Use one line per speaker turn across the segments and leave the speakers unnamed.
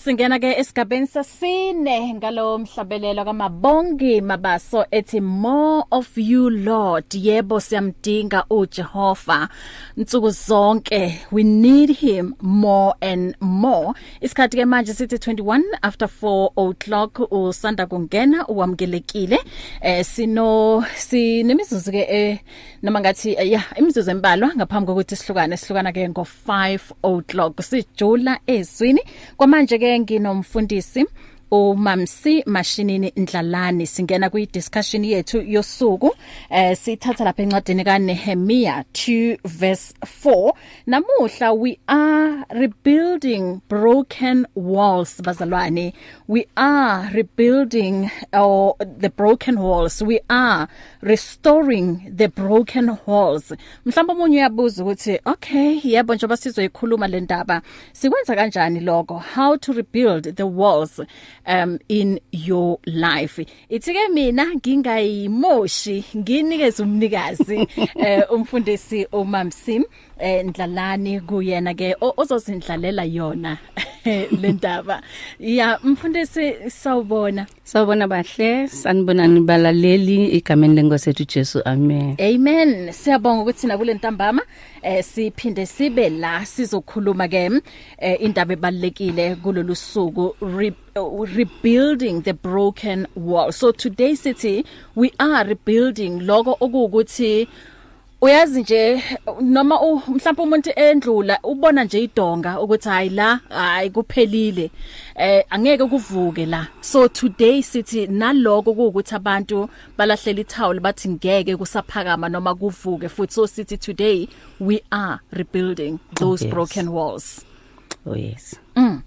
Singena ke esigabeni sasine ngalo mhlabelelo kamabongi mabaso ethi more of you lord. Yebo siyamdinga uJehova. Nsuku zonke we need him more and more. Isikhathi ke manje sithi 21 after 4 o'clock usanda kungena uwamkelekile eh sino sinemizuzu ke eh noma ngathi yeah imizuzu embalwa ngaphambi kokuthi sihlukane sihlukana ke ngo 5 o'clock. Sijula ezwini. Kwamanje ke nginomfundisi uMamsi Mashinini Ndlalani singena kwi discussion yethu yosuku. Eh sithatha lapha encwadini kaNehemia 2 verse 4 namuhla we are rebuilding broken walls bazalwane. We are rebuilding or the broken walls. We are restoring the broken walls. Mhlawumbe umunye uyabuza ukuthi okay yebo njengoba sizoyikhuluma le ndaba sikwenza kanjani lokho? How to rebuild the walls? Um in your life. Ithike mina ngingayimoshi nginikeze umnikazi eh umfundisi uMamsim eh Ndlalani kuyena ke ozosindlalela yona. le ndaba ya mfundisi sawubona.
Sawubona bahle sanibona nibalaleli igameni lenkosethu Jesu amen.
Amen. Siyabonga ukuthi na kule ntambama eh siphinde sibe la sizokhuluma ke eh indaba ebalekile kulolu suku re, uh, rebuilding the broken wall. So today city we are rebuilding. Lokho okuwukuthi uyazi nje noma mhlawumbe umuntu endlula ubona nje idonga ukuthi hayi la hayi kuphelile eh angeke kuvuke la. So today sithi naloko ukuthi abantu balahlela ithawula bathi ngeke kusaphakama noma kuvuke futhi so sithi today we are rebuilding those oh, yes. broken walls.
Oh yes. Mm.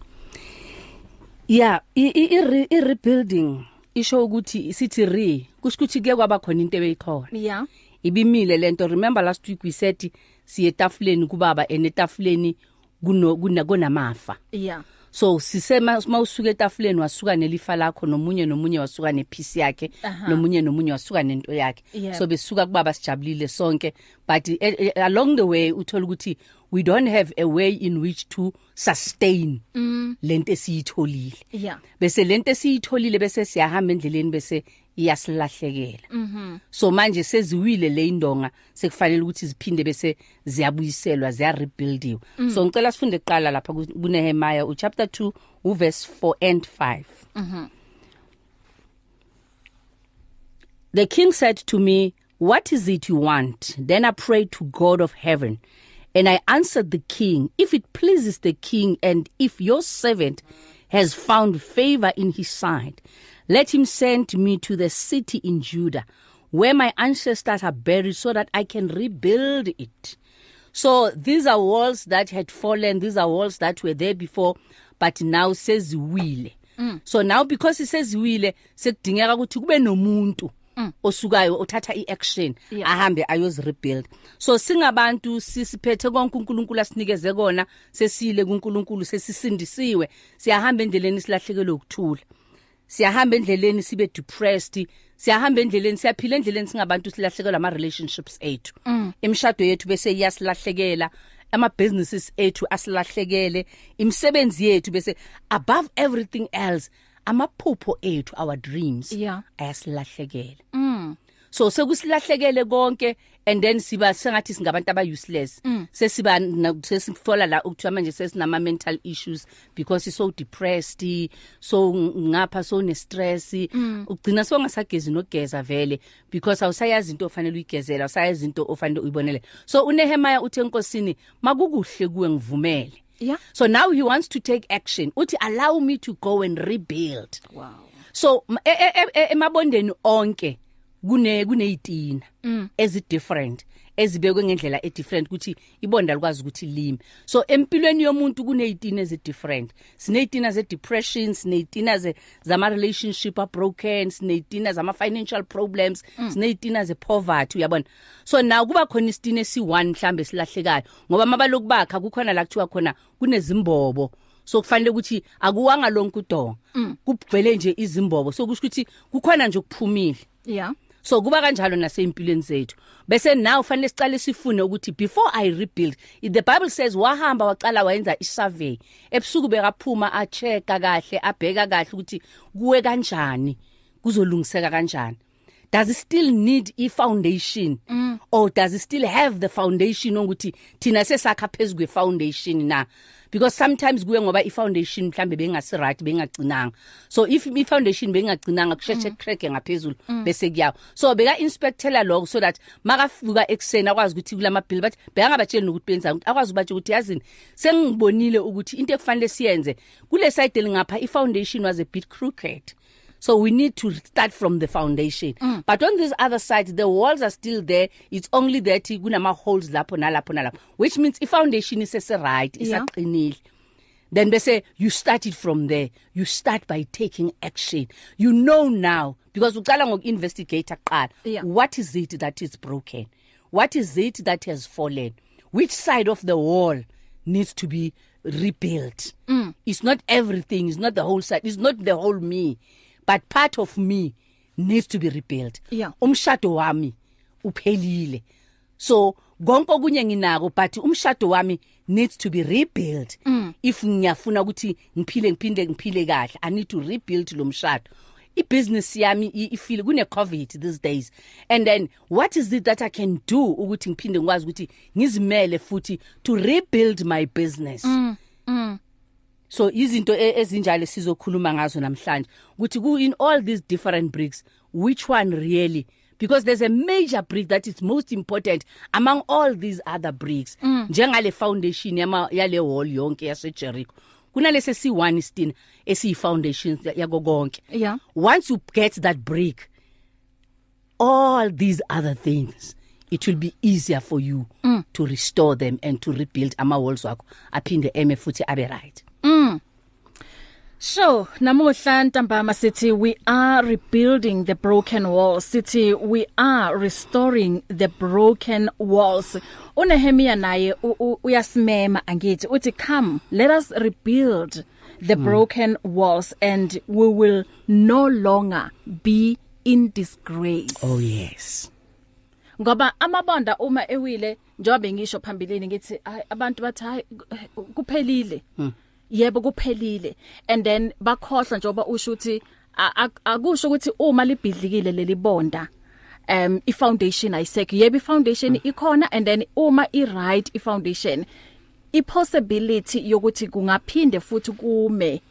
Yeah i i, i rebuilding isho ukuthi sithi re kusho ukuthi kuye kwaba khona into ebeyikhona.
Yeah
ibimile lento remember last week we said siye etafuleni kubaba enetafuleni kuno kunamafa.
Yeah.
So sisema mawusuka etafuleni wasuka nelifa lakho nomunye nomunye wasuka nepiece yakhe nomunye nomunye wasuka nento yakhe.
Yeah.
so besuka kubaba sijabulile sonke. But uh, uh, along the way uthola ukuthi we don't have a way in which to sustain
mm.
lento esiyitholile.
Yeah.
Bese lento esiyitholile bese siyahamba endleleni bese iyasilahlekela
mhm
so manje seziwile le indonga sekufanele ukuthi ziphinde bese ziyabuyiselwa ziya rebuildiwe mm. so ngicela sifunde kuqala lapha kuNehemiah u chapter 2 u verse 4 and 5
mhm
The king said to me what is it you want? Then I prayed to God of heaven. And I answered the king if it pleases the king and if your servant has found favor in his sight Let him send me to the city in Judah where my ancestors are buried so that I can rebuild it. So these are walls that had fallen, these are walls that were there before but now says will.
Mm.
So now because it says will sekudingeka ukuthi kube nomuntu. Osukayo othatha iaction ahambe ayozi rebuild. So singabantu sisiphethe konke uNkulunkulu asinikeze kona sesile kuNkulunkulu sesisindisiwe. Siyahamba endleleni silahlekelwe ukuthula. Siyahamba endleleni sibe depressed. Siyahamba endleleni siyaphila endleleni singabantu silahlekelwa ama relationships ethu.
Mm.
imshado yethu bese iyasilahlekela ama businesses ethu asilahlekele imisebenzi yethu bese above everything else amaphupho ethu our dreams
yeah.
ayasilahlekela
mm.
so sekusilahlekele konke and then siba sengathi singabantu aba useless
mm.
sesiba sesifola la ukuthiwa manje sesinama mental issues because so depressed so ngapha so ne stress
mm.
ugcina songasagezi nogeza vele because awusayazi into ofanele uyigezela awusayazi into ofanele uyibonele so uNehemiah uthe enkosini makukuhle kuwe ngivumele
Yeah.
So now he wants to take action. Uthi allow me to go and rebuild.
Wow.
So emabondeni onke kune kuneyitina
mm.
ezi different ezibekwe ngendlela e different ukuthi ibonda likwazi ukuthi lime. So empilweni yomuntu kuneyitina ezi different. Sineyitina ze depression sineyitina ze zama relationship are broken sineyitina zama financial problems mm. sineyitina ze poverty uyabona? So now kuba khona isitina esi1 mhlambe silahlekayo ngoba mabaloku bakha kukhona la kuthiwa khona kunezimbobo. So kufanele ukuthi akuwanga lonke udonga.
Mm.
kubgcwele nje izimbobo. So kusho ukuthi kukhona nje ukuphumile
yeah.
So kuba kanjalo nasempilweni zethu. Bese now fanele sicale sifune ukuthi before i rebuild the bible says wahamba waqala wayenza isurvey ebusuku bekaphuma a checka kahle abheka kahle ukuthi kuwe kanjani kuzolungiseka kanjani. Does it still need i foundation mm. or does it still have the foundation ukuthi thina sesakha phezulu kwe foundation na? Because sometimes kuye ngoba i foundation mhlambe bengasi right bengagcinanga so if i foundation bengagcinanga kusheshe mm. crack ngaphezulu mm. bese kuyawo so beka inspectela lokho so that makafika ekseni akwazi ukuthi kulama bill but bengabatshela ukuthi benza ukuthi akwazi ukubatshe ukuthi yazini sengibonile ukuthi into ekufanele siyenze kule side lengapha i foundation was a bit crooked So we need to start from the foundation. Mm. But on this other side the walls are still there. It's only that kunama holes lapho nalapho nalapho which means i foundation is right isaqinile. Yeah. Then they say you start it from there. You start by taking action. You know now because uqala ngokuinvestigate aqala
yeah.
what is it that is broken? What is it that has fallen? Which side of the wall needs to be rebuilt?
Mm.
It's not everything, it's not the whole side, it's not the whole me. But part of me needs to be rebuilt
yeah.
umshado wami uphelile so konke okunye nginako but umshado wami needs to be rebuilt
mm.
if ngiyafuna ukuthi ngiphile ngiphinde ngiphile kahle i need to rebuild lo mshado ibusiness yami ifeel kune covid these days and then what is it that i can do ukuthi ngiphinde ngikwazi ukuthi ngizimele futhi to rebuild my business
mm. Mm.
So izinto e, ezinjalo sizokhuluma ngazo namhlanje. Ukuthi ku in all these different bricks which one really? Because there's a major brick that is most important among all these other bricks.
Mm.
njengale foundation yama yale wall yonke yase Jericho kunalese si1 stin esi foundation yako konke.
Yeah.
Once you get that brick all these other things it will be easier for you
mm.
to restore them and to rebuild ama walls wakho aphinde eme futhi abe right.
Mm. So namuhla ntambama sithi we are rebuilding the broken walls sithi we are restoring the broken walls uNehemia naye uyasimema angithi uthi come let us rebuild the hmm. broken walls and we will no longer be in disgrace
oh yes
ngoba amabonda uma ewile njobe ngisho phambilini ngithi abantu bathi hayi kuphelile
hmm.
Yebo kuphelile. And then bakhohlwa njengoba usho ukuthi akusho ukuthi uma libhidlikile leli bonda um i foundation ayisekho. Yebo i foundation ikhona and then uma i right i foundation i possibility yokuthi kungaphinde futhi kume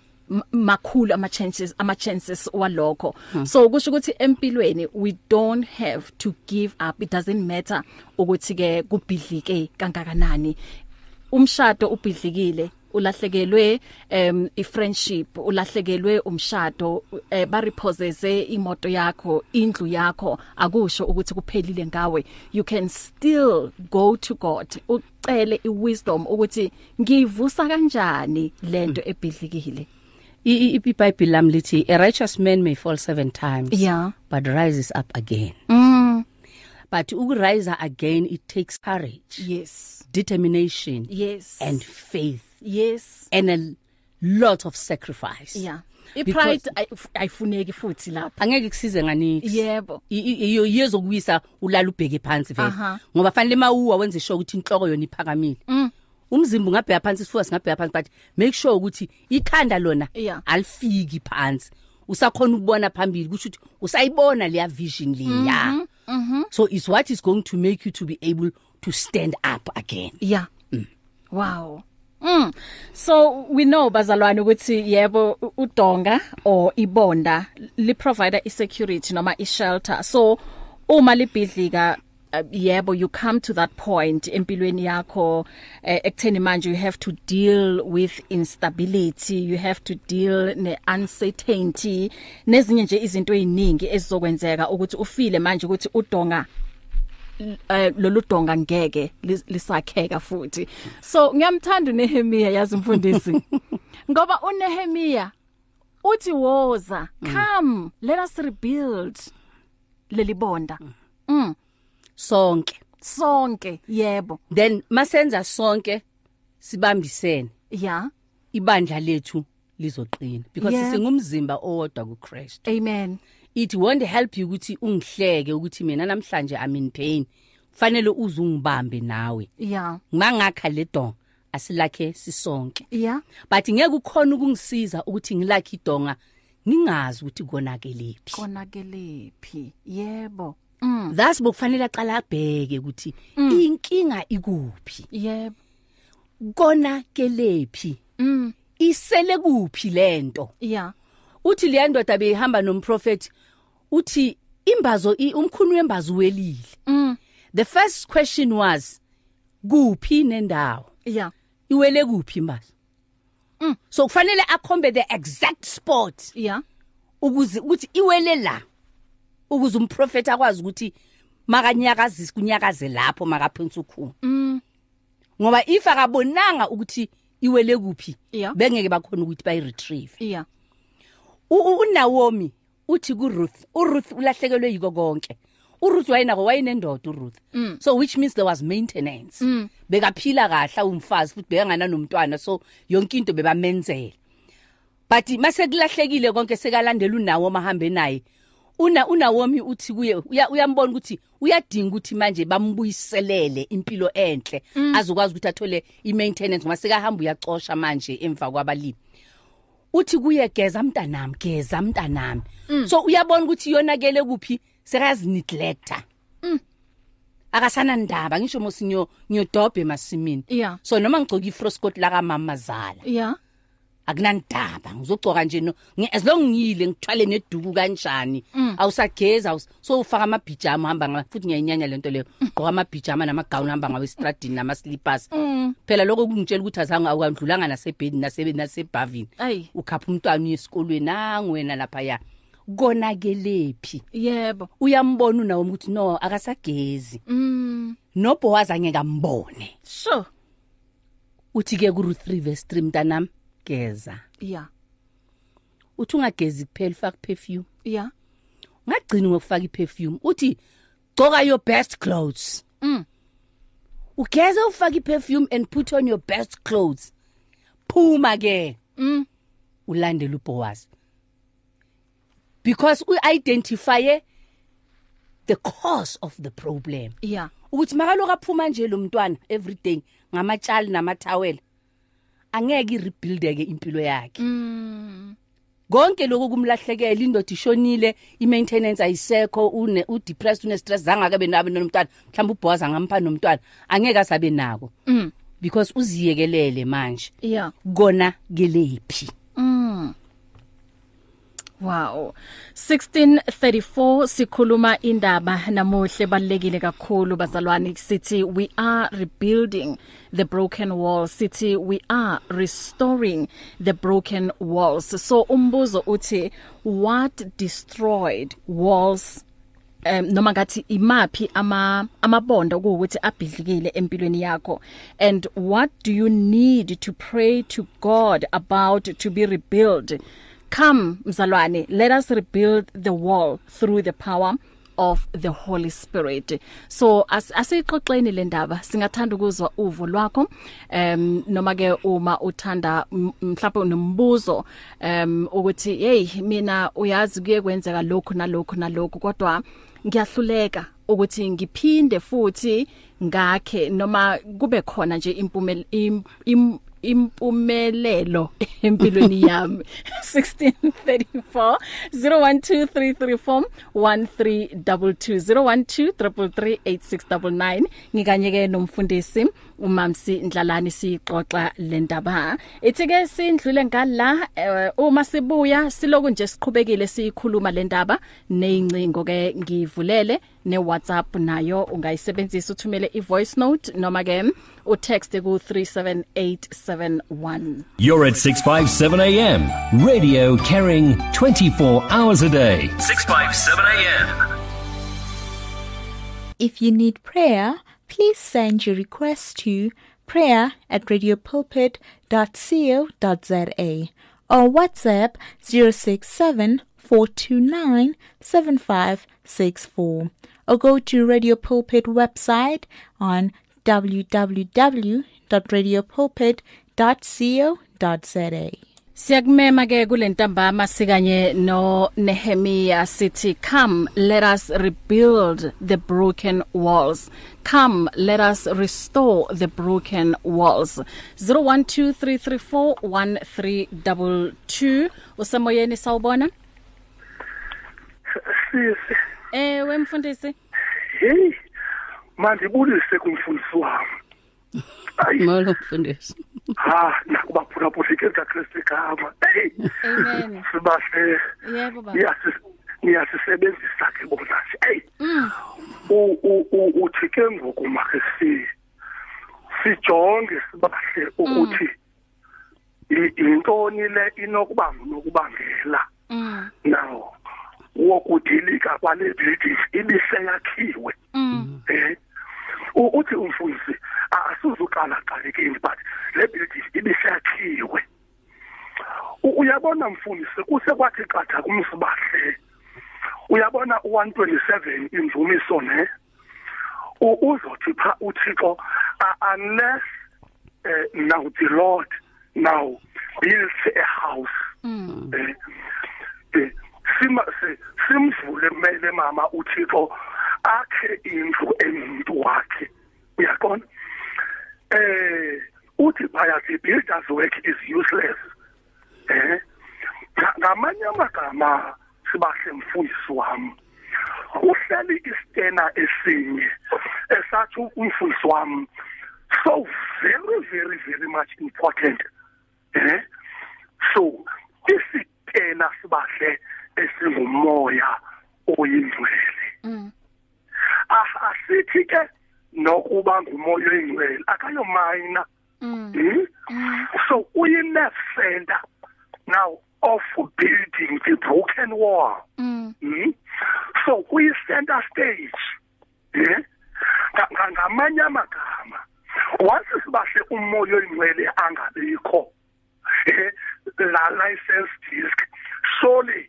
makhulu ama chances ama chances walokho. Hmm. so kusho ukuthi empilweni we don't have to give up. It doesn't matter ukuthi ke kubhidlike kangakanani. Umshado ubhidlikile. Ulahlekelwe um ifriendship ulahlekelwe umshado eh, ba repossesse imoto yakho indlu yakho. Akusho ukuthi kuphelile ngawe. You can still go to God. Ucele iwisdom ukuthi ngivusa kanjani lento ebhidlikile.
iBhayibheli lami lithi a righteous man may fall 7 times
yeah.
but rises up again.
Mm.
but ukurise again it takes courage
yes.
determination
yes.
and faith.
Yes.
And a lot of sacrifice.
Yeah. Ipride ayifuneki futhi lapha.
Angeke kusize nganiki
yebo.
Iyo yezokuwisa ulala ubheke phansi vele. Ngoba fanele mawuwa wenze sure ukuthi inhloko yona iphakamile.
Mm.
umzimba ungabheka phansi isifuba singabheka phansi but make sure ukuthi ikhanda lona
yeah.
alifiki phansi. Usakhona ukubona phambili kusho ukuthi usayibona leya vision leya.
Mm -hmm, mm -hmm.
so it's what is going to make you to be able to stand up again.
Yeah. Mm. wow. Mm. So we know bazalwane ukuthi yebo udonga or ibonda li provide i security noma i shelter. So uma libhidlika uh, yebo you come to that point empilweni yakho uh, ekutheni manje you have to deal with instability you have to deal ne uncertainty nezinye nje izinto eziningi ezizokwenzeka ukuthi ufile manje ukuthi udonga eh lolu donga ngeke lisakheka futhi. So ngiyamthanda uNehemia yazi mfundisi. Ngoba uNehemia uthi woza come let us rebuild leli bonda. Mm.
Sonke.
Sonke yebo.
Then masenza sonke sibambisene.
Yeah
ibandla lethu lizoqina because
yeah.
singumzimba owodwa kuChrist
amen.
It won't help you ukuthi ungihleke ukuthi mina namhlanje i'm in pain. Kufanele uzungibambe nawe.
Yeah.
Mangakha le donga asilakhe sisonke.
Yeah.
But ngeke ukhona ukungisiza ukuthi ngilakhe idonga ngingazi ukuthi konakelephi
konakelephi yebo.
Thus bokufanele aqala abheke ukuthi inkinga ikuphi.
Yebo.
Konakelephi
mm.
Isele kuphi lento
yeah.
Uthi le ndoda behamba nomprofeti uthi imbazo umkhulu wembazo welile.
Mm.
The first question was kuphi nendawo?
Yeah.
Iwele kuphi imbazo? So kufanele akhombe the exact spot.
Yeah.
Ukuze ukuthi iwele la ukuze umprofeti akwazi ukuthi makanyakazisa kunyakaze lapho makaphonsa ukhulu.
Mm.
Ngoba if akabonanga ukuthi iwele kuphi
Yeah.
bengeke bakhona ukuthi bayi retrieve
yeah.
U- u- uNaomi uthi kuRuth uRuth ulahlekelwe yiko konke. uRuth wayinako wayinendoda uRuth. So which means there was maintenance. Bekaphila kahle umfazi futhi bekangana nomntwana so yonke into bebamenzela. But mase kulahlekile konke sekalandela unawo mahambe naye una uNaomi uthi kuye uya- uyambona ukuthi uyadinga ukuthi manje bambuyiselele impilo enhle azokwazi ukuthi athole imaintenance ngoba sekahamba uyacosha manje emva kwabalimi. Uthi kuye geza mntanami geza mntanami. So uyabona ukuthi yonakele kuphi? Sekazi neglecta. Akasana ndaba ngisho mosinyo nyodobhe masimini
Yeah.
so noma ngigcoka ifroscot la kamama zala.
Yeah.
Akunandaba ngizogcoka nje no ngi- as long ngiyile ngithwale neduku kanjani? Awusageza awus- so ufaka amabhijama hamba nga futhi ngiyayinyanya lento leyo. Gqoka amabhijama namagawuni hamba ngawe stradini nama slippers phela lokho kungitshela ukuthi azange awandlulanga nasebhedi nasebe nasebhavini.
Ayi.
ukhapha umntwana uye esikolweni nangwena lapha ya konakelephi?
Yebo.
Uyambona unawo ukuthi no akasagezi.
Mm.
Nobowazi angeke ambone.
Sure
uthi ke ku Ruth 3 verse 3 mntanami? Geza
yeah
uthi ungagezi kuphela ufaka perfume.
Yeah
ungagcini ngokufaka iperfume. Uthi gcoka your best clothes.
Mm.
ugeze ufaka iperfume and put on your best clothes. Phuma ke.
Mm.
Ulandele uBoaz because uidentify the cause of the problem.
Yeah
ukuthi makaloku aphuma nje lo mntwana everyday ngamatshali namathawela angeke irebuildeke impilo yakhe.
Mm.
Konke lokho kumlahlekela indoda ishonile imaintenance ayisekho une udepressed une stress zangake benabe nomntwana mhlawumbe uBoaz angampha nomntwana angeke asabe nako.
Mm.
Because uziyekelele manje.
Yeah.
Kona kelephi.
Wow. 1634 sikhuluma indaba namuhle balekile kakhulu bazalwane sithi we are rebuilding the broken walls. Sithi we are restoring the broken walls. So umbuzo uthi what destroyed walls? Um noma ngathi imapi ama amabonda ukuthi abhidlikile empilweni yakho? And what do you need to pray to God about to be rebuilt? Come mzalwane let us rebuild the wall through the power of the holy spirit. So as asixoxeni le ndaba singathanda ukuzwa uvo lwakho. Um noma ke uma uthanda m- mhlawumbe unombuzo um ukuthi hey mina uyazi kuye kwenzeka lokhu nalokhu nalokhu kodwa ngiyahluleka ukuthi ngiphinde futhi ngakhe noma kube khona nje impumela im, im, impumelelo empilweni yami. 1634 0123341322 0123338699 ngikanyeke nomfundisi umamsi Ndlalani siqoxa le ndaba. Ethi ke sindlule ngala eh, uma sibuya siloku nje siqhubekile siyikhuluma le ndaba. Neincingo ke ngivulele 082 neWhatsApp nayo. Ungayisebenzisa uthumele ivoice note noma ke utext ku 37871
You're at 657 AM radio carrying 24 hours a day. 657 AM
If you need prayer please send your request to prayer@radiopulpit.co.za or WhatsApp 067 429 7564 or go to Radio Pulpit website on www.radiopulpit.co.za.
Siyakumema ke kulentambama sikanye no Nehemia sithi come let us rebuild the broken walls. Come let us restore the broken walls. 0123341322 usamoyeni sawubona.
Sisi
Eh wemfundisi
hey mandibulise kumfundisi wami
molo mfundisi.
Ha nakubaphula phulike kaKristu igama. Hey
Amen.
Sibahle.
Yebo baba.
Niyasi niyasisebenzisa ke bona nje. Hey
Mm.
u u- uthi ke ngoku make si sijonge sibahle ukuthi i- intoni le inokuba nokubangela
mm.
nawo? Wokudilika kwale building ibiseyakhiwe
mm.
Eh uthi umfundisi asuzuqala qalekeni but le building ibiseyakhiwe uyabona mfundisi kusekwathi qatha kumsibahle uyabona u127 imvumiso ne? Uzothi pha uthixo uh, unless uh, now the lord now builds a house.
Mm.
Eh eh, sima si- simvule kumele mama uthixo akhe indlu emuntu wakhe. Uyaqona eh uthi phaya the builder's work is useless. Eh Nga- ngamanye amagama sibahle mfundisi wami uhleli istena esinye esathi umfundisi wami so very very very much important. Eh so isitena sibahle esingumoya oyingcwele.
Mm.
Asithi ke nokuba ngumoya oyingcwele akayomayina
mm.
Hmm?
mm.
So uyi-nerve center now of building the broken wall.
Mm.
Hmm? so kuyi-center stage nga- ngamanye amagama once sibahle umoya oyingcwele angabikho la license disc surely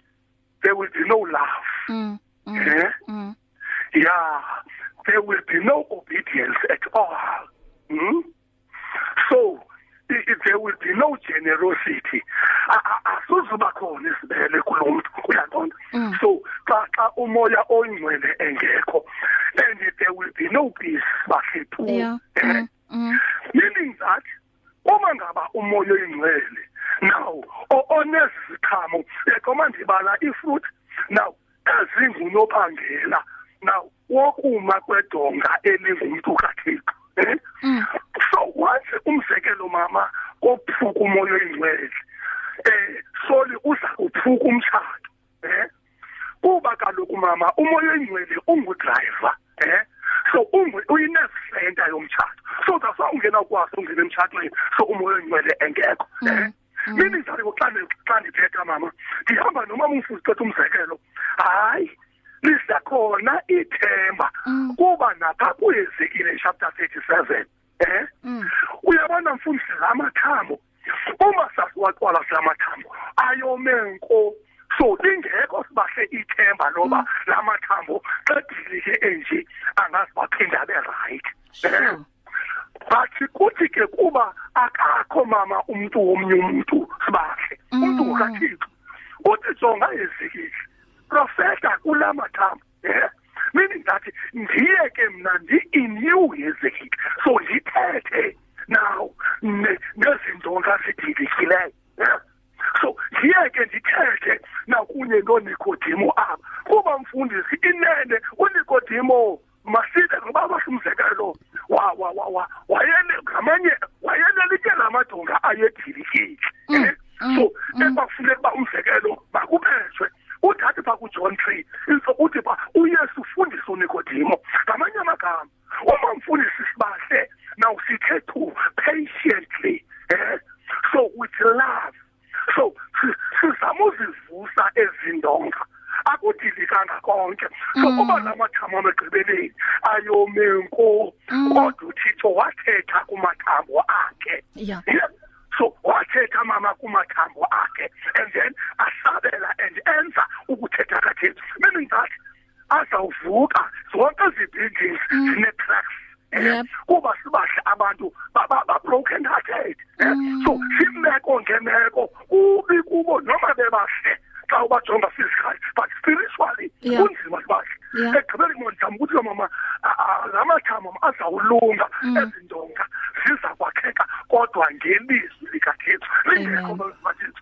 there will be no love.
Mm mm
eh?
mm.
Yeah. There will be no obedience at all. Hmm? so i- i- there will be no generosity. A- a- asuzuba khona isibele kulo muntu uyaqonda
Mm.
so xa xa umoya oyingcwele engekho and there will be no peace bahlethu
yeah. Mm mm.
Meaning that uma ngaba umoya oyingcwele now o- onezi ziqhamo ekoma ndibala ifruit. Now ezingunobangela now wokuma kwedonga elingumntu kathixo eh?
Mm.
so once umzekelo mama kophuka umoya oyingcwele eh soli uza kuphuka umtshato eh? Kuba kaloku mama umoya oyingcwele ungudriver eh? So uyinerve center yomtshato. So that's why ungena ukwazi ungena emtshatweni so umoya oyingcwele engekho eh? That xa ndi- xa ndithetha mama ndihamba nomama umfuzi cetha umzekelo hayi lisakhona ithemba.
Mm.
kuba napha kuyezekile chapter 37 eh?
Mm.
uyabona mfundisi la mathambo? Uma sasiwaqwala la mathambo ayome nko. So lingekho sibahle ithemba loba la mathambo xa dilike enje angazi baphinda abe right
sure.
Bathi kuthi ke kuba akakho mama umuntu womnye umuntu sibahle umuntu
Mm.
ngokathixo uthi jonga ezikile profeta kula mathambo eh meaning that ndiye ke mna ndi-in you ezekile so ndithethe now ne- nezinto ngazidilikileyo eh? so ndiye ke ndithethe nakunye noNikodimo apha kuba mfundisi inene uNikodimo maside ngoba wa wayene ngamanye wayelelike lamadonga ayedilikile eh? so ekwakufuneka uba umzekelo makubethwe uthathe pha kuJohn 3 so uthi pha uYesu ufundisa uNikodimo ngamanye amagama uma mfundisi sibahle now sithethu patiently eh so with love so si- sizama uzivusa ezindonga akudilikanga konke so kuba lamathambo amegqibeleni ayome nko kodwa uthixo wathetha kumathambo akhe
yeah
Yeah. so wathetha mama kumathambo akhe and then asabela and enza ukuthetha kathixo meaning that azawuvuka zonke ezi buildings zine-cracks eh,
Yep.
kuba sibahle abantu ba- ba ba broken hearted eh. so simeko ngemeko kubi kubo noma bebahle xa ubajonga physically but spiritually
Yeah.
kunzima sibahle
Yeah.
ekugqibeleni mondizama ukuthi lo mama a- a- la mathama azawulunga
Mm.
ezindonga ziza kwakheka kodwa ngelizwi likathixo lingekho
Amen.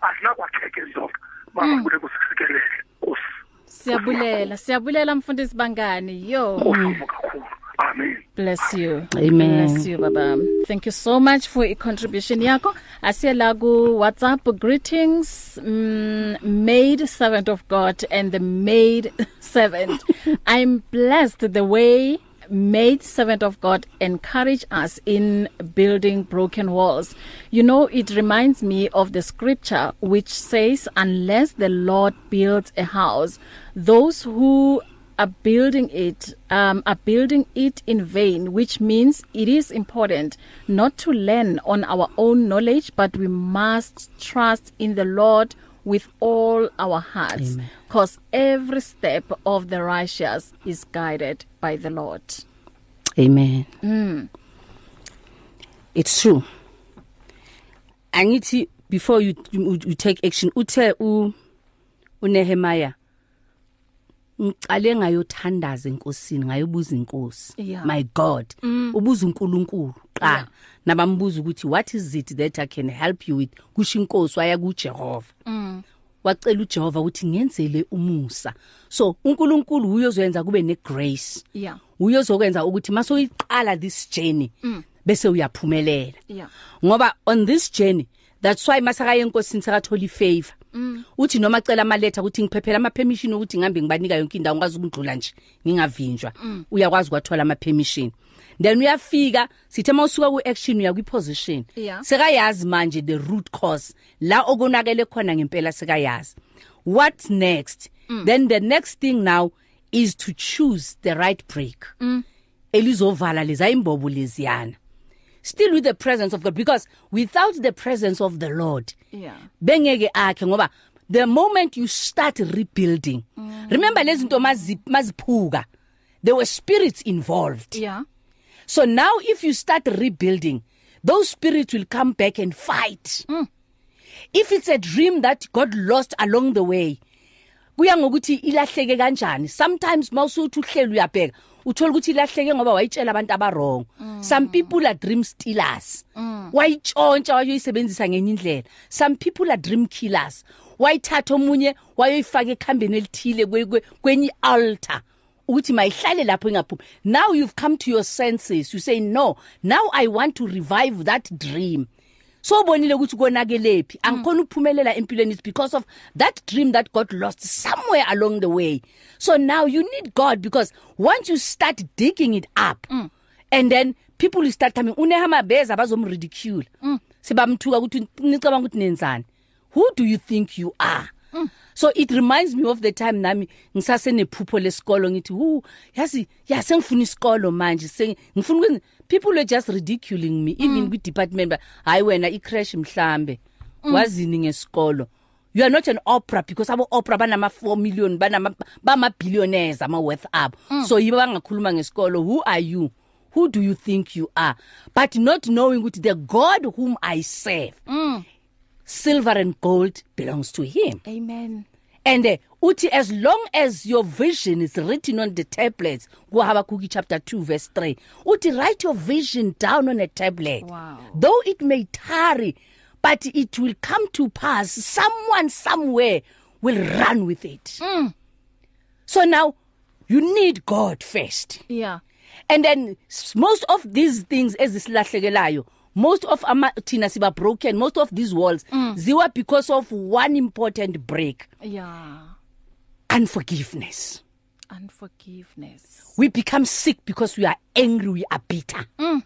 Azinakwakheka ezindonga
Mm.
mama kule kusikelele nkosi.
Siyabulela siyabulela mfundisi bangani yo.
Kakhulu. Amen.
Bless you.
Amen.
bless you baba. Thank you so much for i contribution yakho asiye la ku WhatsApp greetings mm, maid servant of God and the maid servant. I'm blessed the way maid servant of God encourage us in building broken walls. You know it reminds me of the scripture which says unless the lord builds a house those who are building it um are building it in vain which means it is important not to lean on our own knowledge but we must trust in the Lord with all our hearts because every step of the righteous is guided by the Lord.
Amen. Mm. It's true. Angithi before you, you you take action uthe u uNehemiah ngicale ngayothandaza enkosini ngayobuza inkosi. My god ubuza uNkulunkulu qala. Nabambuza ukuthi what is it that i can help you with? Kusho inkosi waya kuJehova. Wacela uJehova ukuthi ngenzele umusa. So uNkulunkulu uyozwenza kube negrace.
Yeah.
Uyozokwenza ukuthi masoyiqala this journey bese uyaphumelela.
Yeah.
Ngoba on this journey that's why masaka yenkosini sakathola ifavor uthi noma cela ama letter ukuthi ngiphephela ama permission ukuthi ngihambe ngibanika yonke indawo ngikwazi ukudlula nje ngingavinjwa. Uyakwazi ukuthola ama permission then uyafika sithe mawusuka ku action uya kwi position
Yeah.
sekayazi manje the root cause la okonakele khona ngempela sekayazi what's next mm. then the next thing now is to choose the right break mm. elizovala leza imbobo leziyana still with the presence of God because without the presence of the Lord
yeah
bengeke akhe ngoba the moment you start rebuilding mm. remember lezi mazi maziphuka there were spirits involved
yeah
So now if you start rebuilding, those spirits will come back and fight. Mm. If it's a dream that God lost along the way, kuya ngokuthi ilahleke kanjani. Sometimes mawusuthi uhlelo uyabheka, uthola ukuthi ilahleke ngoba wayitshela abantu abawrong. Some people are dream stealers. Wayitshontsha wayoyisebenzisa ngenye indlela. Some people are dream killers. Wayithatha omunye wayoyifaka ekhambeni elithile kwe- kwe- kwenye altar. Ukuthi mayihlale lapho ingaphumi. Now you've come to your senses. You say no now i want to revive that dream. So bonile ukuthi konakelephi angikhona ukuphumelela empilweni it's because of that dream that got lost somewhere along the way. So now you need god because once you start digging it up mm. and then people will start coming unehama beza bazomridicule. Mm. sibamthuka ukuthi nicabanga ukuthi nenzani. Who do you think you are? Mm. so it reminds me of the time nami ngisase nephupho lesikolo ngithi hu yazi yasengifuna isikolo manje seng ngifuna ukwenza people were just ridiculing me even mm. kwi department hayi wena i crash mhlambe mm. wazini ngesikolo you are not an opera because abo opera banama 4 million banama bama billionaires ama worth up mm. so yiba bangakhuluma ngesikolo who are you who do you think you are but not knowing ukuthi the god whom i serve
mm.
Silver and gold belongs to him.
Amen.
And uh, uthi as long as your vision is written on the tablets kuHabakuk chapter 2 verse 3 uthi write your vision down on a tablet.
Wow.
though it may tarry but it will come to pass. Someone somewhere will run with it. Mm. so now you need god first.
Yeah.
And then most of these things ezisilahlekelayo most of ama thina siba broken. Most of these walls mm. ziwa because of one important break.
Yeah.
Unforgiveness.
Unforgiveness.
We become sick because we are angry we are bitter. Mm.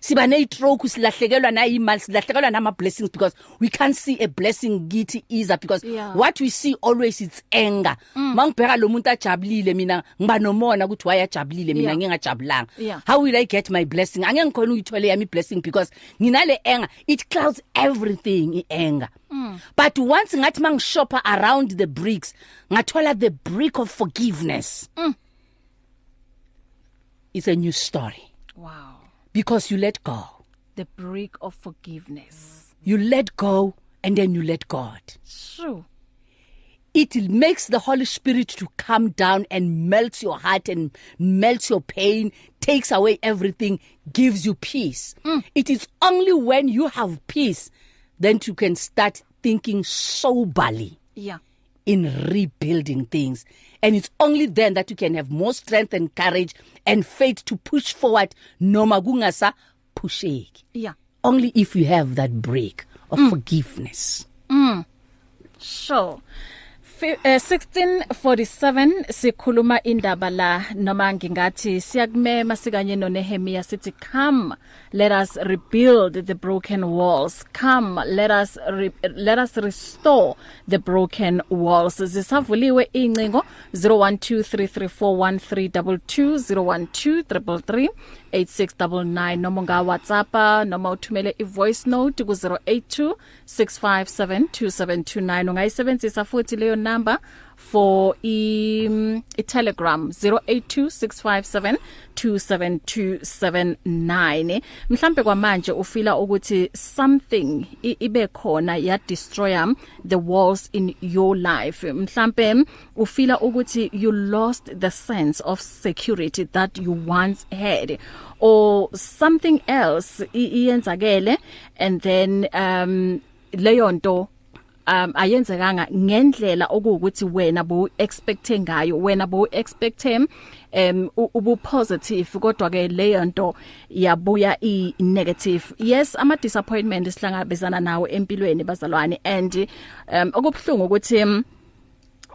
Siba ne stroke silahlekelwa na imali silahlekelwa nama blessings because we can't see a blessing kithi either because
Yeah.
what we see always it's anger. Mangibheka lo muntu ajabulile mina ngiba nomona ukuthi wayajabulile mina
Yeah.
ngingajabulanga
Yeah.
how will i get my blessing? Angeke ngikhona uyithole yami blessing because nginale anger. It clouds everything i anger mm. but once ngathi mangishopper around the bricks ngathola the brick of forgiveness. It's a new story.
Wow.
Because you let go.
The brick of forgiveness.
You let go and then you let God.
True
it makes the holy spirit to come down and melts your heart and melts your pain takes away everything gives you peace. Mm. it is only when you have peace then you can start thinking soberly.
Yeah.
In rebuilding things. And it's only then that you can have more strength and courage and faith to push forward. Noma kungasa pusheki.
Yeah.
Only if you have that break of mm. forgiveness.
Mm. Sure. 1647 eh, sikhuluma indaba la noma ngingathi siyakumema sikanye noNehemia sithi come let us rebuild the broken walls. Come let us re, let us restore the broken walls. Zisavuliwe incingo 0123341322 012338699 noma nga WhatsApp noma uthumele ivoice note ku 0826572729 ungayisebenzisa futhi leyo number for i, i Telegram 0826572729 mhlambe kwamanje ufila ukuthi something ibe khona ya destroy the walls in your life. Mhlambe ufila ukuthi you lost the sense of security that you once had. Or something else iyenzakele and then um leyo nto um ayenzekanga ngendlela okuwukuthi wena bo expecte ngayo wena bo expecte um ubu positive kodwa ke leyo nto yabuya i negative yes ama disappointment sihlangabezana nawo empilweni bazalwane and um okubhlungu ukuthi um,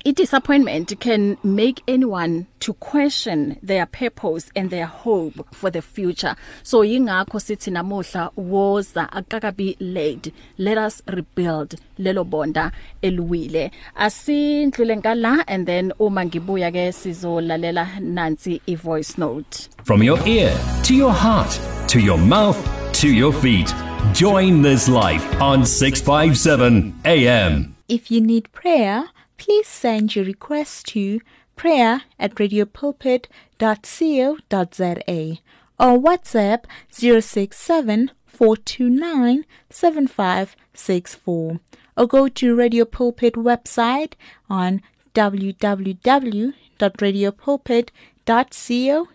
I disappointment can make anyone to question their purpose and their hope for the future. So yingakho sithi namuhla woza akakabi late. Let us rebuild lelo bonda eluwile. Asindlule ngala and then uma ngibuya ke sizolalela nansi i voice note.
From your ear to your heart to your mouth to your feet. Join this life on 657 AM.
If you need prayer please send your request to prayer at radiopulpit.co.za or WhatsApp 067 429 7564 or go to Radio Pulpit website on www.radiopulpit.co.za.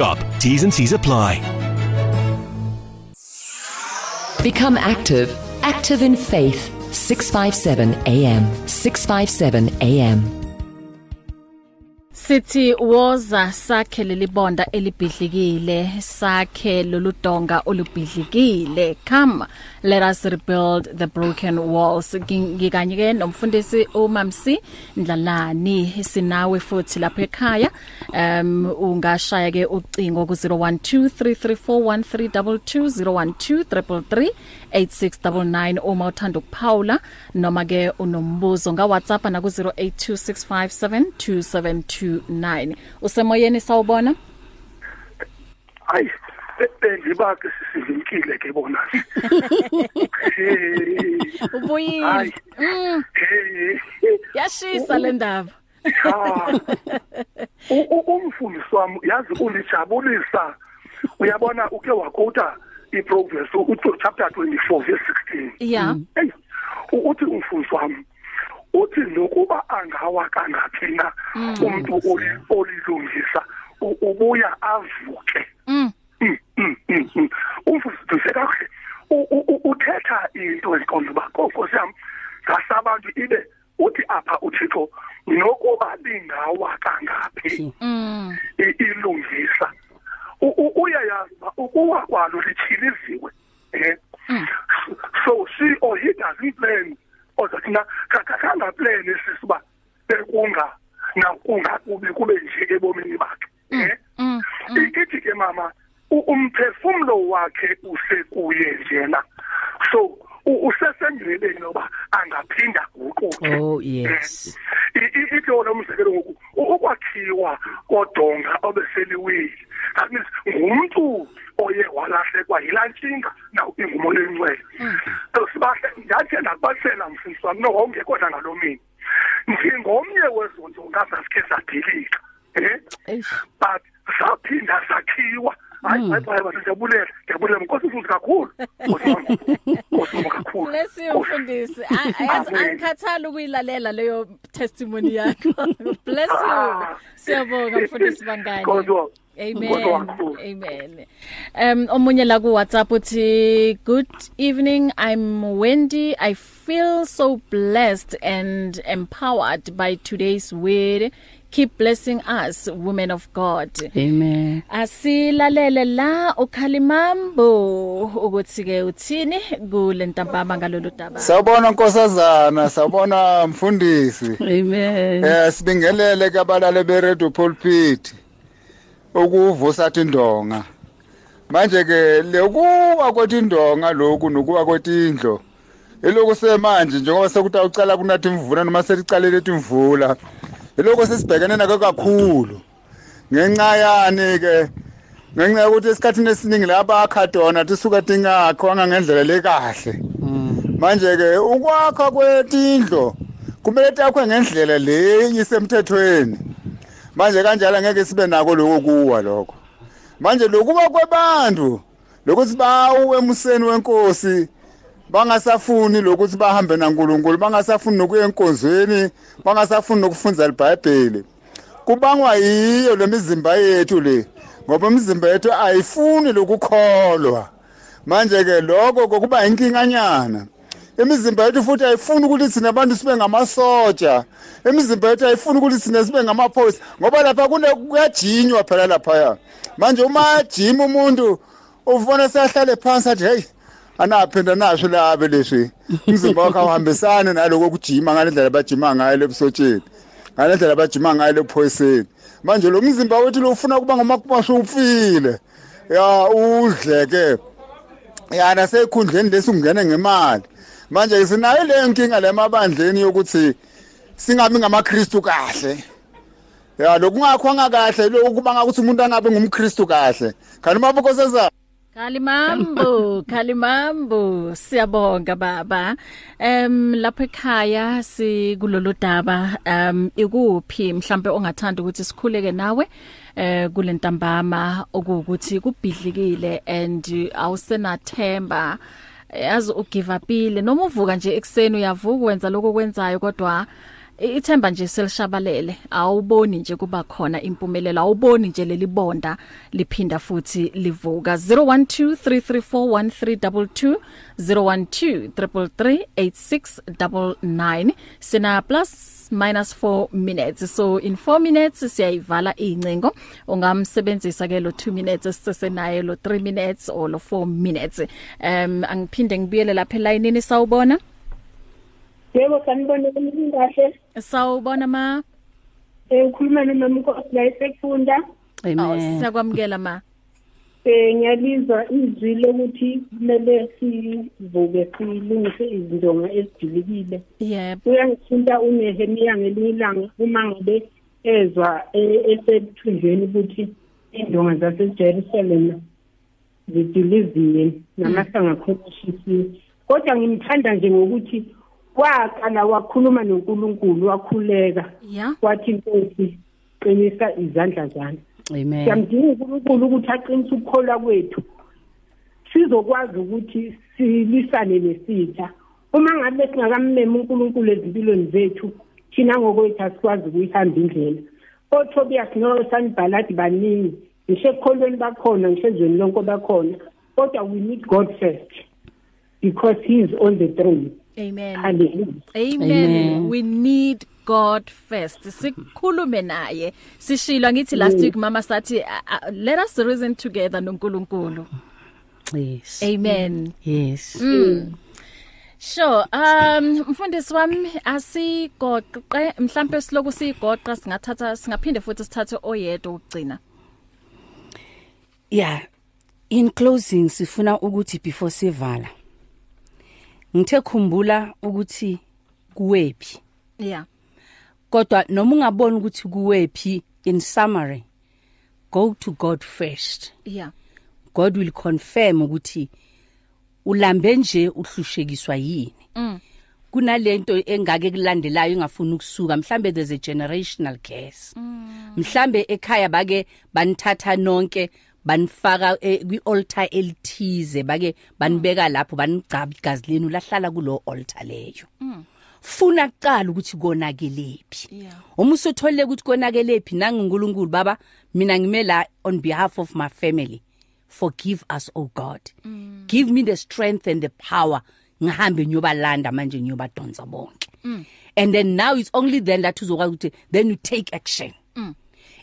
shop. T's and C's apply.
Become active. Active in faith. 657 AM. 657 AM.
sithi woza sakhe lelibonda elibhidlikile sakhe loludonga olubhidlikile come let us rebuild the broken walls. Ngikanye ke nomfundisi uMamsi Ndlalani sinawe futhi lapha ekhaya. Um ungashaya ke ucingo ku 0123341322 012338699 uma uthanda ukuphawula noma ke unombuzo nga WhatsApp na ku 0826572729 usemoyeni sawubona?
Hayi bengibake sisivimkile ke bona.
Ubuyile. Mm. yashisa le ndaba.
Umfundisi wami yazi ulijabulisa uyabona uke wakota iproverbs uthi chapter 24 verse 16
yeah
hey uthi umfundisi wami uthi nokuba angawa kangaphi na mm. umuntu olilungisa ubuya avuke.
Mm.
Umfundisi kahle. Uthetha into enkonzo bakho siyami ngasabantu ibe uthi apha uthixo nokuba lingawa kangaphi?
Mm.
Ilungisa. Uyayazi ukuwa kwalo lichiliziwe eh so she or he doesn't plan or thina kakanga plan sisiba bekunga na kunga kube kube nje ebomini bakhe eh ithi ke mama wakhe usekuye njena so usesendleleni noba angaphinda guquke
Oh yes.
ithi wona umzekelo ngoku? Ukwakhiwa kodonga obeseliwile. That means ngumuntu oye walahlekwa yilantshinga naw ingumoya encwele so sibahle ndathi ndakubathela mfundisi wami no wawungekhona ngaloo mini. Njengomnye wezonto ngazasikhe zadilika eh?
Eish.
but hayi hayi hayi basijabulela ngiyabulela nkosi mfundisi kakhulu nkosi wami nkosi wami kakhulu
Bless you mfundisi. A- Yazi
Amen.
angikhathali ukuyilalela leyo testimony yakho. Bless you. Siyabonga mfundisi bangani. Amen. Amen. Um omunye la ku WhatsApp uthi good evening I'm Wendy I feel so blessed and empowered by today's word keep blessing us women of God.
Amen.
Asilalele la ukhalimambo ukuthi ke uthini kule ntambama ngalolu daba.
Sawubona nkosazana, sawubona mfundisi.
Amen.
Eh sibingelele kabalale beRadio Pulpit. Ukuvusa indonga. Manje ke lekuwa kwetindonga lokhu nokuwa kwetindlo. Eloku semanje njengoba sekuthi awucala kunathi imvula noma selicalele imvula. Eloko sesibhekene nako kakhulu. Ngenxa yani ke ngenxa yokuthi esikhathini esiningi laba akhadona tisuka tingakho ngendlela lekahle. manje ke ukwakha kwetindlo kumele takhwe ngendlela le isemthethweni manje kanjalo ngeke sibe nako lokho kuwa lokho manje lokuba kwabantu lokuthi bawu emuseni wenkosi bangasafuni lokuthi bahambe naNkulunkulu bangasafuni nokuya enkonzweni bangasafuni nokufundza iBhayibheli. Kubangwa yiyo lemizimba yethu le ngoba imizimba yethu ayifuni lokukholwa. Manje ke lokho kokuba inkinganyana imizimba yethu futhi ayifuni ukuthi thina abantu sibe ngamasoja imizimba yethu ayifuni ukuthi thina sibe ngamaphoyisa ngoba lapha kuyajinywa phela laphaya. Manje uma ajima umuntu uvona seyahlale phansi athi hey anaphinda nasho labe leswi umzimba wakhe awuhambisani naloko kujima ngale ndlela bajima ngayo ebusotsheni ngale ndlela bajima ngayo ebuphoyiseni manje lo mzimba wethu lo ufuna kuba ngomakumasho ufile. Ya udleke. Yana sekhundleni lesingene ngemali. Manje sinayo le nkinga lemabandleni yokuthi singabi ngamaKristu kahle. Ya lokungakho kahle lokuba ngakuthi umuntu angabe ngumKristu kahle. Kanti mabukoseza
Kalimambo, Kalimambo, siyabonga baba. Em lapha ekhaya sikulolu daba. Em ikuphi mhlambe ongathanda ukuthi sikhuleke nawe eh kulentambama okuthi kubhidlikile and awusenathemba? Yazi ugive upile noma uvuka nje ekseni uyavuka wenza lokho kwenzayo kodwa ithemba nje selishabalele. Awuboni nje kuba khona impumelelo awuboni nje leli bonda liphinda futhi livuka. 0123341322 0123338699 sina plus minus 4 minutes. So in 4 minutes siyayivala incingo ungamsebenzisa ke lo 2 minutes esisenayo lo 3 minutes or lo 4 minutes. Um angiphinde ngibuyele lapha elayinini sawubona.
Yebo sanibona kahle.
sawubona ma
Eh ukhuluma nomamko la esekufunda.
Oh
Amen.
siyakwamukela ma.
Eh ngiyalizwa izwi lokuthi kumele sivuke silungise izindonga ezijilikile.
Yebo.
Uyangithinta uNehemiya ngelinye ilanga uma ngabe ezwa eh, esethunjweni ukuthi indonga zaseJerusalem zidiliziwe namahlanga akhonishisiwe. Kodwa ngimthanda nje ngokuthi waqala wakhuluma noNkulunkulu wakhuleka. Wathi inkosi qinisa izandla zami.
Amen.
siyamdinga uNkulunkulu ukuthi aqinise ukukholwa kwethu. Sizokwazi ukuthi silisane nesitha. Uma ngabe singakamema uNkulunkulu ezimpilweni zethu thina ngokwethu asikwazi ukuyihamba indlela. oTobias noSanballat baningi ngisho ekukholweni bakhona ngisho ezweni lonke bakhona. Kodwa we need God first because he is on the throne.
Amen.
hallelujah
Amen.
Amen.
We need God first. Sikhulume naye. Sishilo ngithi last week mama sathi uh, uh, let us reason together noNkulunkulu.
Yes.
Amen.
Yes.
Sure. Um mfundisi wami asigoqe mhlambe siloku sigoqa singathatha singaphinde futhi sithathe oyedwa ukugcina.
Yeah. in closing sifuna ukuthi before sivala ngithe khumbula ukuthi kuwephi.
Yeah
kodwa noma ungaboni ukuthi kuwephi in summary go to God first.
Yeah
God will confirm ukuthi ulambe nje uhlushekiswa yini.
Mm.
kunalento engake kulandelayo engafuni ukusuka mhlambe there's a generational curse.
Mm.
mhlambe ekhaya bake banithatha nonke banifaka eh, kwi-altar elithize bake banibeka lapho banigcaba igazi lenu lahlala kulo altar leyo
Mm.
funa kuqala ukuthi konakelephi
yeah
uma usutholile ukuthi konakelephi nanguNkulunkulu baba mina ngime la on behalf of my family forgive us oh god
Mm.
give me the strength and the power ngihambe ngiyobalanda manje ngiyobadonsa bonke
Mm.
and then now it's only then that uzokwazi ukuthi then you take action
Mm.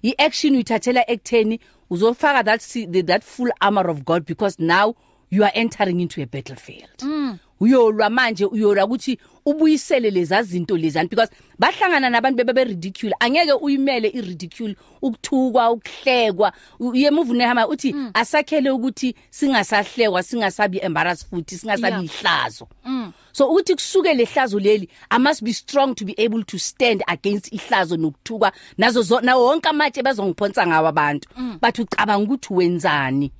I-action uyithathela ekutheni uzofaka that that full armor of god because now you are entering into a battlefield
Mm.
Uyolwa manje uyolwa ukuthi ubuyisele leza zinto lezani because bahlangana nabantu bebe ridicule angeke uyimele iridicule ukuthukwa ukuhlekwa yemuvu nehama uthi asakhele ukuthi singasahlekwa singasabi embarrassed futhi singasabi
Yeah.
ihlazo
Mm.
so ukuthi kusuke lehlazo leli i must be strong to be able to stand against ihlazo nokuthuka nazo zo- nawo wonke amatshe bazongiphonsa ngawo abantu
Mm.
but ucabanga ukuthi wenzani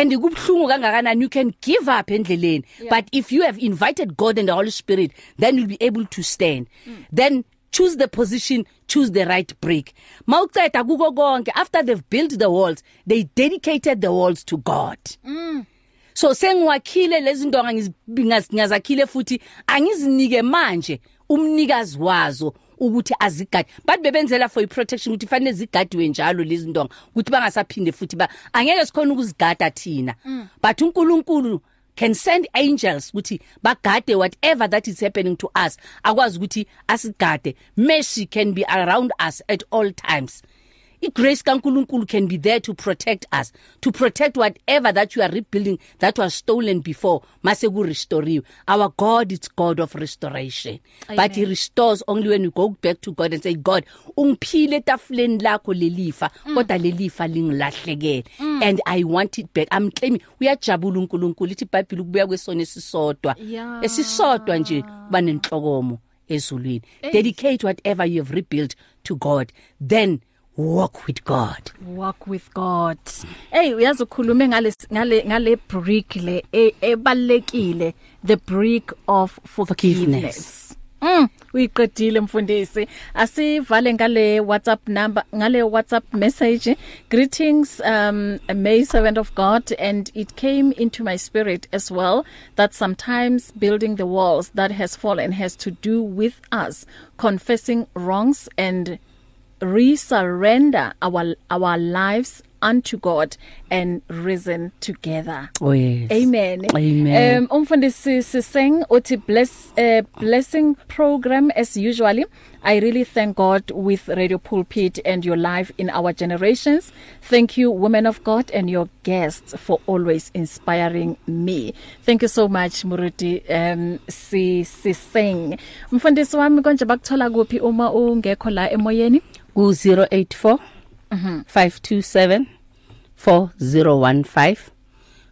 and kubhlungu kangakanani you can give up endleleni.
Yeah.
but if you have invited God and the Holy Spirit then you'll be able to stand. Then choose the position choose the right break. Mawuceda kuko konke after they've built the walls they dedicated the walls to God.
Mm.
so sengiwakhile lezi ndonga ngizakhile futhi angizinike manje umnikazi wazo. Ukuthi azigade. But bebenzela for iprotection ukuthi fanele zigadiwe njalo lezi ndonga ukuthi bangasaphinde futhi ba angeke sikhona ukuzigada thina.
Mm.
but uNkulunkulu can send angels ukuthi bagade whatever that is happening to us akwazi ukuthi asigade. Mercy can be around us at all times. Igrace kaNkulunkulu can be there to protect us to protect whatever that you are rebuilding that was stolen before mase ku restore our god is god of restoration
Amen.
but he restores only when we go back to god and say god ungiphile etafuleni lakho lelifa kodwa lelifa lingilahlekele
Mm.
and i want it back. I'm claiming uyajabula uNkulunkulu ithi iBhayibheli kubuya kwesona esisodwa. Esisodwa nje banenhlokomo ezulwini. Dedicate whatever you have rebuilt to god. Then walk with god.
Walk with God. Hey uyazi ukhulume ngale ngale ngale brick le e- ebalekile the brick of forgiveness. Mm uyiqedile mfundisi. Asivale ngale WhatsApp number ngale WhatsApp message. Greetings um May servant of God and it came into my spirit as well that sometimes building the walls that has fallen has to do with us confessing wrongs and resurrender our our lives unto God and risen together.
oh yes
Amen.
Amen.
Um umfundisi siseng uthi bless uh, blessing program as usually. I really thank God with Radio Pulpit and your life in our generations. Thank you women of God and your guests for always inspiring me. Thank you so much Muruti um si siseng. Mfundisi wami konje bakuthola kuphi uma ungekho la emoyeni?
Ku 084
Mhm.
527 4015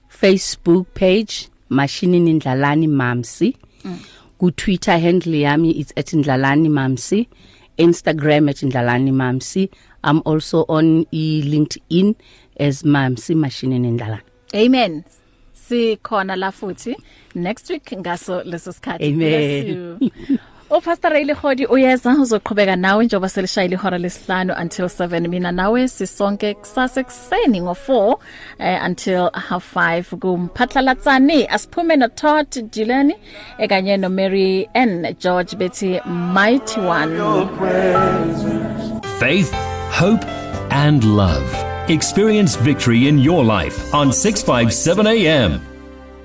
Facebook page Mashinini Ndlalani Mamsi
Mm.
ku Twitter handle yami it's @ndlalani mamsi Instagram @ndlalani mamsi I'm also on e LinkedIn as Mamsi Mashinini Ndlalani
Amen. Sikhona la futhi next week ngaso leso sikhathi.
Amen.
Bless you. O Pastor Ray Lehodi uyeza uzoqhubeka nawe njoba selishayile ihora lesihlanu until 7 mina nawe sisonke kusasa ekseni ngo4 eh, until half 5 kumphatlalatsani asiphume no Todd Dillani ekanye no Mary N George bethi mighty one
Faith, hope, and love. Experience victory in your life on 657 AM.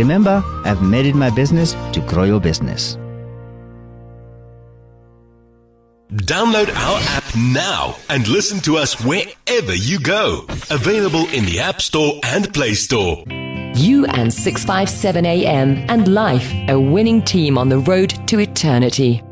Remember, I've made it my business to grow your business.
Download our app now and listen to us wherever you go. Available in the App Store and Play Store.
You and 657 AM and life, a winning team on the road to eternity.